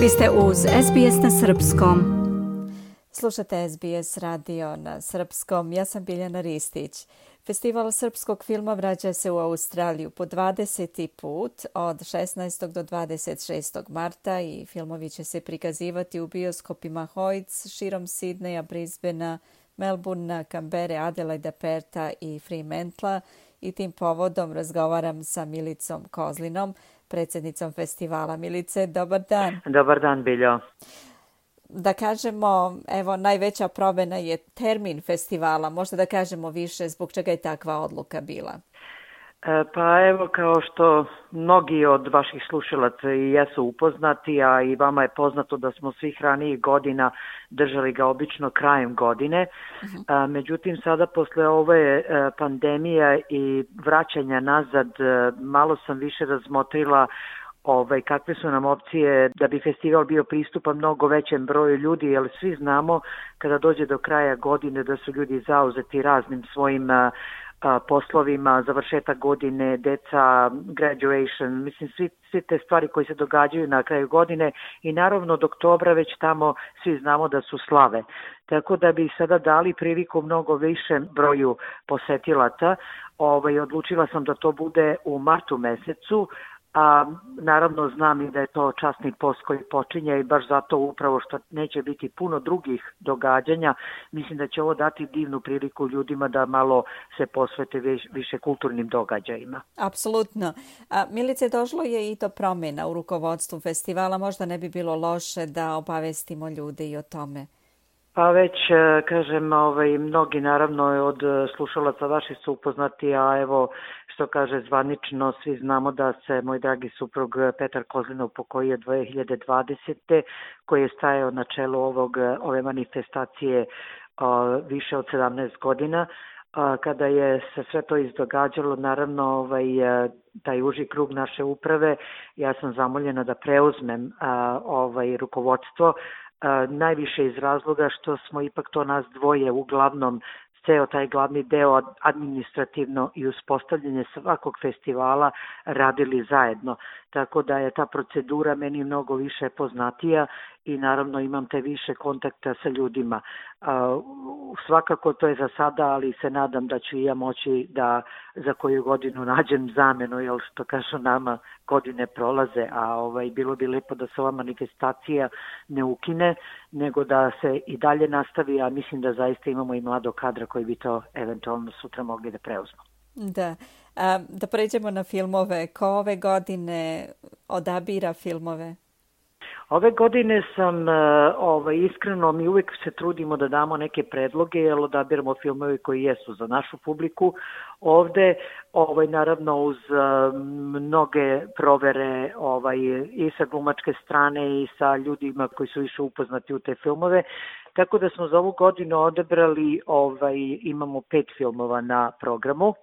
Vi ste uz SBS na Srpskom. Slušate SBS radio na Srpskom. Ja sam Biljana Ristić. Festival srpskog filma vraća se u Australiju po 20. put od 16. do 26. marta i filmovi će se prikazivati u bioskopima Hoyts širom Sidneja, Brisbanea, Melbourna, Kambere, Adelaida, Perta i Fremantle i tim povodom razgovaram sa Milicom Kozlinom, predsednicom festivala. Milice, dobar dan. Dobar dan, Biljo. Da kažemo, evo, najveća promena je termin festivala. Možda da kažemo više zbog čega je takva odluka bila. E, pa evo kao što mnogi od vaših slušalaca i jesu upoznati, a i vama je poznato da smo svih ranijih godina držali ga obično krajem godine. A, mhm. e, međutim, sada posle ove e, pandemije i vraćanja nazad, malo sam više razmotrila ovaj, kakve su nam opcije da bi festival bio pristupan mnogo većem broju ljudi, jer svi znamo kada dođe do kraja godine da su ljudi zauzeti raznim svojim Pa poslovima, završetak godine, deca, graduation, mislim svi, svi te stvari koji se događaju na kraju godine i naravno od oktobra već tamo svi znamo da su slave. Tako da bi sada dali priliku mnogo više broju posetilata, ovaj, odlučila sam da to bude u martu mesecu, a naravno znam i da je to časni post koji počinje i baš zato upravo što neće biti puno drugih događanja, mislim da će ovo dati divnu priliku ljudima da malo se posvete više kulturnim događajima. Apsolutno. Milice, došlo je i do promjena u rukovodstvu festivala, možda ne bi bilo loše da obavestimo ljude i o tome. Pa već, e, kažem, ovaj, mnogi naravno od e, slušalaca vaši su upoznati, a evo što kaže zvanično, svi znamo da se moj dragi suprug e, Petar Kozlina upokojio 2020. koji je stajao na čelu ovog, ove manifestacije a, više od 17 godina. A, kada je se sve to izdogađalo, naravno ovaj, taj uži krug naše uprave, ja sam zamoljena da preuzmem a, ovaj rukovodstvo najviše iz razloga što smo ipak to nas dvoje uglavnom ceo taj glavni deo administrativno i uspostavljanje svakog festivala radili zajedno tako da je ta procedura meni mnogo više poznatija i naravno imam te više kontakta sa ljudima. Svakako to je za sada, ali se nadam da ću i ja moći da za koju godinu nađem zamenu, jer što kažu nama godine prolaze, a ovaj, bilo bi lepo da se ova manifestacija ne ukine, nego da se i dalje nastavi, a mislim da zaista imamo i mlado kadra koji bi to eventualno sutra mogli da preuzmu. Da da pređemo na filmove. Ko ove godine odabira filmove? Ove godine sam, e, ovaj, iskreno, mi uvek se trudimo da damo neke predloge, jer odabiramo filmove koji jesu za našu publiku. Ovde, ovaj, naravno, uz e, mnoge provere ovaj, i sa glumačke strane i sa ljudima koji su više upoznati u te filmove, tako da smo za ovu godinu odebrali, ovaj, imamo pet filmova na programu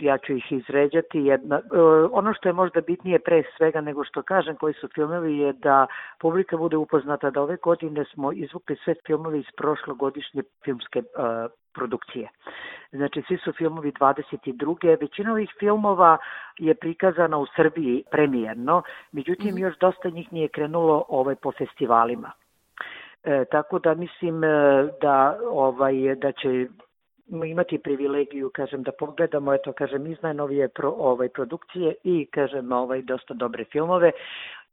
ja ću ih izređati. Jedna, e, ono što je možda bitnije pre svega nego što kažem koji su filmovi je da publika bude upoznata da ove godine smo izvukli sve filmove iz prošlogodišnje filmske uh, produkcije. Znači, svi su filmovi 22. Većina ovih filmova je prikazana u Srbiji premijerno, međutim, mhm. još dosta njih nije krenulo ovaj, po festivalima. E, tako da mislim e, da ovaj da će imati privilegiju, kažem, da pogledamo, eto, kažem, iz najnovije pro, ovaj, produkcije i, kažem, ovaj, dosta dobre filmove.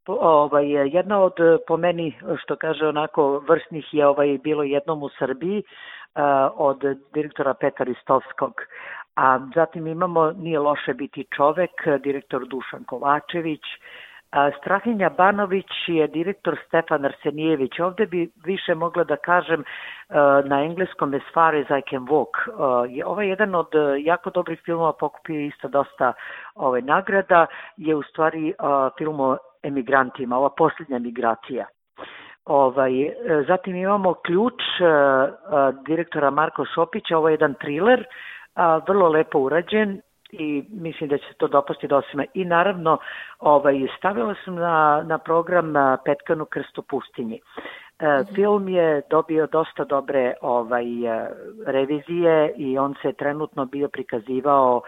Ovaj, jedna od, po meni, što kaže onako, vršnih je ovaj, bilo jednom u Srbiji uh, od direktora Petra Ristovskog. A zatim imamo Nije loše biti čovek, direktor Dušan Kovačević, Strahinja Banović je direktor Stefan Arsenijević. Ovde bi više mogla da kažem e, na engleskom as far as I can walk. E, ovo je jedan od e, jako dobrih filmova, pokupio je isto dosta ove ovaj, nagrada, je u stvari film o emigrantima, ova posljednja migracija. Ovaj, zatim imamo ključ direktora Marko Šopića, ovo je jedan thriller, vrlo lepo urađen i mislim da će to dopasti do osima. I naravno, ovaj, stavila sam na, na program Petkanu krstu pustinji. E, mhm. film je dobio dosta dobre ovaj e, revizije i on se trenutno bio prikazivao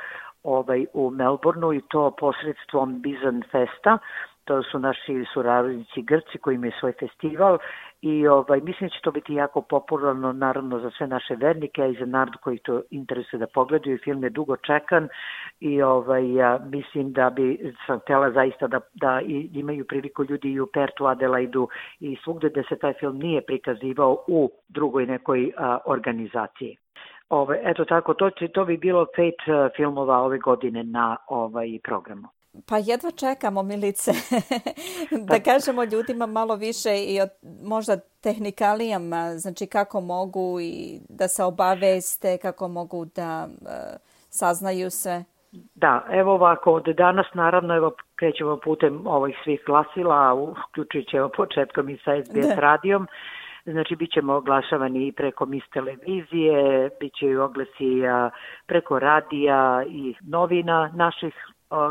ovaj u Melbourneu i to posredstvom Bizan Festa. Uh, to su naši suradnici Grci koji imaju svoj festival i ovaj, mislim da će to biti jako popularno naravno za sve naše vernike, a i za narod koji to interesuje da pogledaju. Film je dugo čekan i ovaj, ja mislim da bi sam htela zaista da, da imaju priliku ljudi i u Pertu, Adelaidu i svugde da se taj film nije prikazivao u drugoj nekoj a, organizaciji. Ove, eto tako, to, to bi bilo pet filmova ove godine na ovaj programu. Pa jedva čekamo, Milice, da pa- kažemo ljudima malo više i od, možda tehnikalijama, znači kako mogu i da se obaveste, kako mogu da e, saznaju sve. Da, evo ovako, od danas naravno evo krećemo putem ovih svih glasila, uključujući evo početkom i sa SBS da. radijom. Znači, bit ćemo oglašavani i preko MIS televizije, bit će i oglasi preko radija i novina naših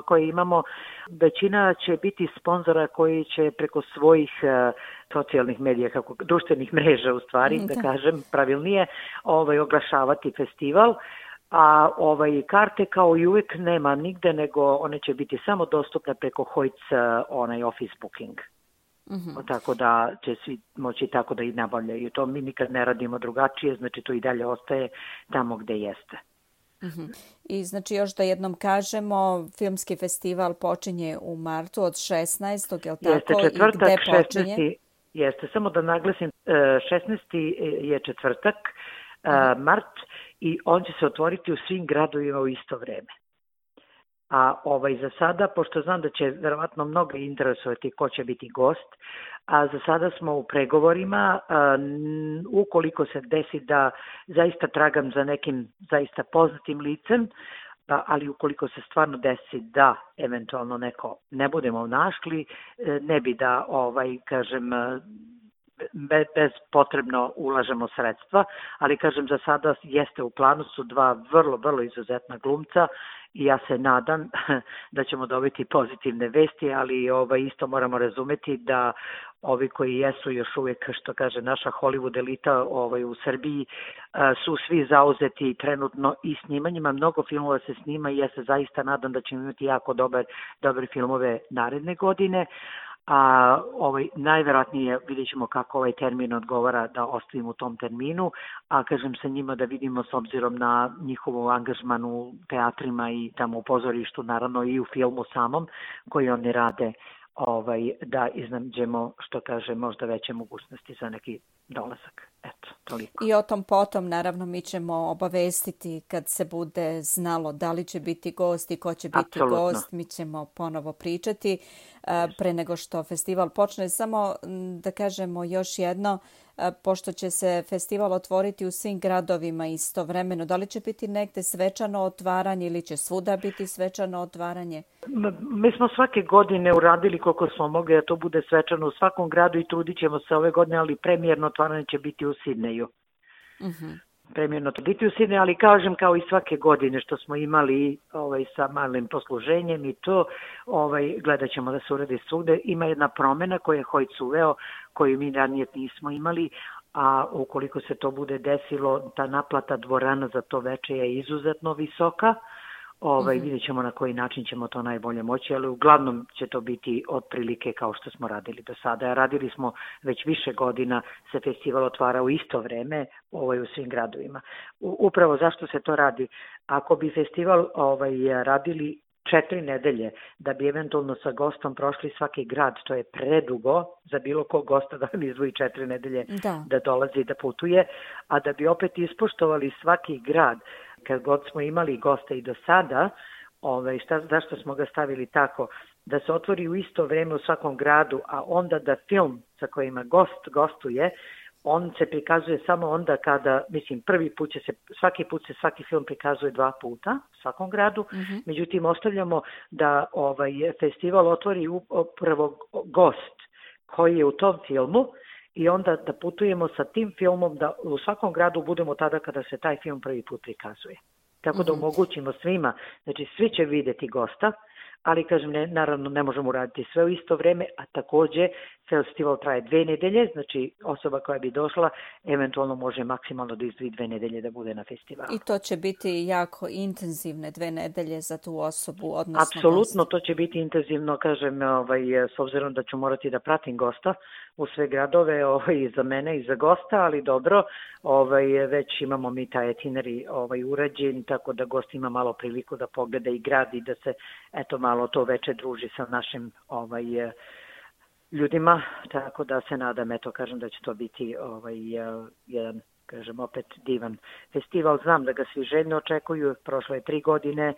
koje imamo, većina će biti sponzora koji će preko svojih socijalnih medija, kako, društvenih mreža u stvari, mhm, da, da, kažem pravilnije, ovaj, oglašavati festival a ovaj karte kao i uvek nema nigde nego one će biti samo dostupne preko Hojc onaj office booking. Mm -hmm. Tako da će svi moći tako da i nabavljaju. To mi nikad ne radimo drugačije, znači to i dalje ostaje tamo gde jeste. Mhm. I znači još da jednom kažemo, filmski festival počinje u martu od 16. je li tako? Jeste četvrtak, I gde počinje? 16. Jeste, samo da naglasim, 16. E, e, je četvrtak, e, mhm. mart i on će se otvoriti u svim gradovima u isto vreme. A ovaj, za sada, pošto znam da će verovatno mnogo interesovati ko će biti gost, a za sada smo u pregovorima, a, n, ukoliko se desi da zaista tragam za nekim zaista poznatim licem, pa, ali ukoliko se stvarno desi da eventualno neko ne budemo našli, e, ne bi da, ovaj, kažem, bez potrebno ulažemo sredstva, ali kažem za sada jeste u planu su dva vrlo, vrlo izuzetna glumca i ja se nadam da ćemo dobiti pozitivne vesti, ali ovaj, isto moramo razumeti da ovi koji jesu još uvijek, što kaže naša Hollywood elita ovaj, u Srbiji, su svi zauzeti trenutno i snimanjima. Mnogo filmova se snima i ja se zaista nadam da ćemo imati jako dobar, dobre filmove naredne godine, a ovaj, najverovatnije videćemo kako ovaj termin odgovara da ostavimo u tom terminu, a kažem sa njima da vidimo s obzirom na njihov angažman u teatrima i tamo u pozorištu, naravno i u filmu samom koji oni rade, ovaj, da iznađemo, što kaže, možda veće mogućnosti za neki dolazak. Eto, toliko. I o tom potom, naravno, mi ćemo obavestiti kad se bude znalo da li će biti gost i ko će biti Absolutno. gost. Mi ćemo ponovo pričati e, pre nego što festival počne. Samo da kažemo još jedno, e, pošto će se festival otvoriti u svim gradovima istovremeno, da li će biti negde svečano otvaranje ili će svuda biti svečano otvaranje? Mi smo svake godine uradili koliko smo mogli da to bude svečano u svakom gradu i trudit ćemo se ove godine, ali premijerno otvaranje će biti u Sidneju. Uh mhm. -huh. Premjerno to biti u Sidneju, ali kažem kao i svake godine što smo imali ovaj, sa malim posluženjem i to, ovaj, gledat ćemo da se uradi svugde. Ima jedna promena koja je Hojc uveo, koju mi ranije nismo imali, a ukoliko se to bude desilo, ta naplata dvorana za to veče je izuzetno visoka. Uh Ovaj, mm -hmm. Vidjet ćemo na koji način ćemo to najbolje moći, ali uglavnom će to biti otprilike kao što smo radili do sada. Radili smo već više godina, se festival otvara u isto vreme ovaj, u svim gradovima. U, upravo zašto se to radi? Ako bi festival ovaj, radili četiri nedelje da bi eventualno sa gostom prošli svaki grad, to je predugo za bilo kog gosta da vam izdvoji četiri nedelje da. da dolazi da putuje, a da bi opet ispoštovali svaki grad, Kad god smo imali goste i do sada, ovaj, šta, zašto smo ga stavili tako, da se otvori u isto vreme u svakom gradu, a onda da film sa kojima gost gostuje, on se prikazuje samo onda kada, mislim, prvi put će se, svaki put se svaki film prikazuje dva puta u svakom gradu, mm -hmm. međutim ostavljamo da ovaj festival otvori upravo gost koji je u tom filmu, i onda da putujemo sa tim filmom, da u svakom gradu budemo tada kada se taj film prvi put prikazuje. Tako da mhm. omogućimo svima, znači svi će videti gosta, ali kažem, ne, naravno ne možemo raditi sve u isto vreme, a takođe festival traje dve nedelje, znači osoba koja bi došla eventualno može maksimalno da izdvoji dve nedelje da bude na festivalu. I to će biti jako intenzivne dve nedelje za tu osobu, odnosno... Apsolutno, to će biti intenzivno, kažem, ovaj, s obzirom da ću morati da pratim gosta u sve gradove, ovaj, i za mene i za gosta, ali dobro, ovaj, već imamo mi taj etineri ovaj, urađen, tako da gost ima malo priliku da pogleda i grad i da se, eto, malo malo to veče druži sa našim ovaj, e, ljudima, tako da se nadam, eto, kažem da će to biti ovaj, e, jedan kažem opet divan festival. Znam da ga svi željno očekuju, prošlo je tri godine,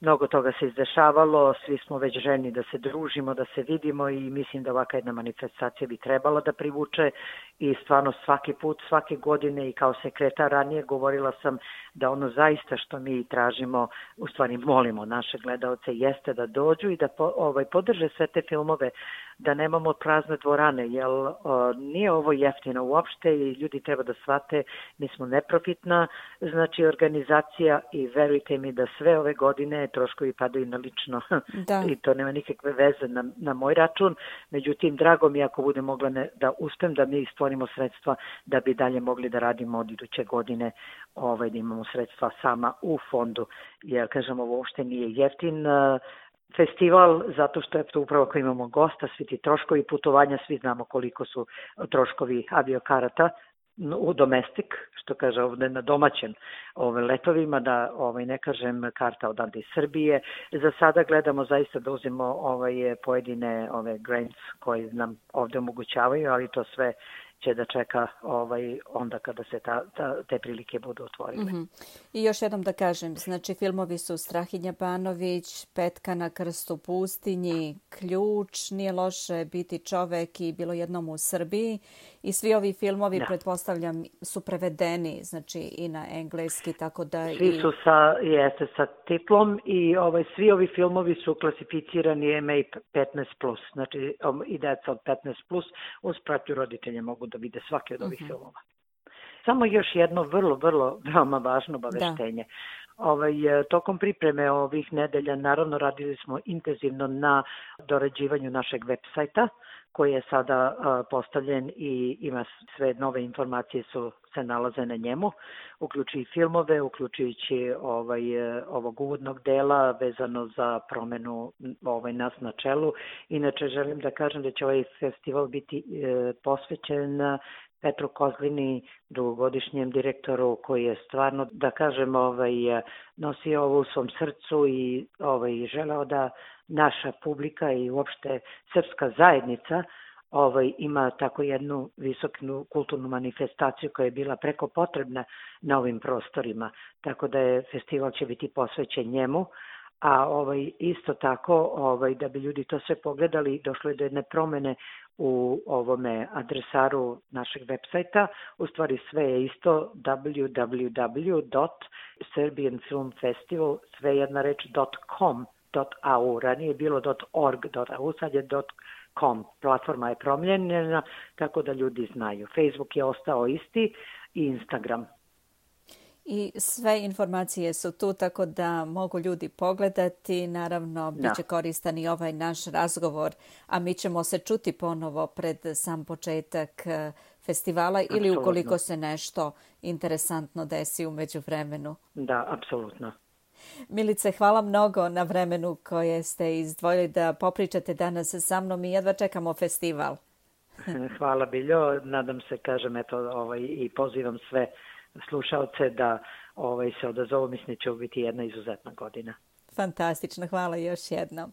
mnogo toga se izdešavalo, svi smo već ženi da se družimo, da se vidimo i mislim da ovaka jedna manifestacija bi trebala da privuče i stvarno svaki put, svake godine i kao sekretar ranije govorila sam da ono zaista što mi tražimo, u stvari molimo naše gledalce, jeste da dođu i da po, ovaj, podrže sve te filmove, da nemamo prazne dvorane, jer o, nije ovo jeftino uopšte i ljudi treba da shvate, mi smo neprofitna, znači organizacija i verujte mi da sve ove godine troškovi padaju na lično da. i to nema nikakve veze na, na moj račun. Međutim, drago mi ako bude mogla ne, da uspem da mi stvorimo sredstva da bi dalje mogli da radimo od iduće godine ovaj, da imamo sredstva sama u fondu. Jer, kažem, ovo uopšte nije jeftin e, festival zato što je to upravo ako imamo gosta, svi ti troškovi putovanja, svi znamo koliko su troškovi aviokarata u domestik, što kaže ovde na domaćem ovaj, letovima, da ovaj, ne kažem karta odande iz Srbije. Za sada gledamo zaista da uzimo ovaj, pojedine ove grants koji nam ovde omogućavaju, ali to sve će da čeka ovaj onda kada se ta, ta te prilike budu otvorile. Mm -hmm. I još jednom da kažem, znači filmovi su Strahinja Banović, Petka na krstu pustinji, Ključ, Nije loše biti čovek i bilo jednom u Srbiji I svi ovi filmovi, da. pretpostavljam, su prevedeni znači, i na engleski, tako da... Svi i... su sa, jeste, sa titlom i ovaj, svi ovi filmovi su klasificirani MA 15+, plus, znači um, i deca od 15+, plus, uz pratnju roditelja mogu da vide svake od ovih mm -hmm. filmova. Samo još jedno vrlo, vrlo veoma važno da. obaveštenje. Da. Ovaj, e, tokom pripreme ovih nedelja naravno radili smo intenzivno na dorađivanju našeg web sajta. Uh, koji je sada postavljen i ima sve nove informacije su se nalaze na njemu, uključujući filmove, uključujući ovaj, e, ovog uvodnog dela vezano za promenu ovaj, nas na čelu. Inače, želim da kažem da će ovaj festival biti e, posvećen Petru Kozlini, dugogodišnjem direktoru koji je stvarno, da kažem, ovaj, e, nosio ovo u svom srcu i ovaj, želeo da naša publika i uopšte srpska zajednica ovaj, ima tako jednu visoknu kulturnu manifestaciju koja je bila preko potrebna na ovim prostorima, tako da je festival će biti posvećen njemu, a ovaj isto tako ovaj da bi ljudi to sve pogledali došlo je do jedne promene u ovome adresaru našeg veb sajta u stvari sve je isto www.serbianfilmfestival sve jedna reč .com .au ranije je bilo .org.au sad je facebook.com. Platforma je promljenjena, tako da ljudi znaju. Facebook je ostao isti i Instagram. I sve informacije su tu tako da mogu ljudi pogledati. Naravno, da. će koristan i ovaj naš razgovor, a mi ćemo se čuti ponovo pred sam početak e, festivala apsolutno. ili ukoliko se nešto interesantno desi umeđu vremenu. Da, apsolutno. Milice, hvala mnogo na vremenu koje ste izdvojili da popričate danas sa mnom i jedva čekamo festival. hvala Biljo, nadam se, kažem, eto, ovaj, i pozivam sve slušalce da ovaj, se odazovu, mislim da će biti jedna izuzetna godina. Fantastično, hvala još jednom.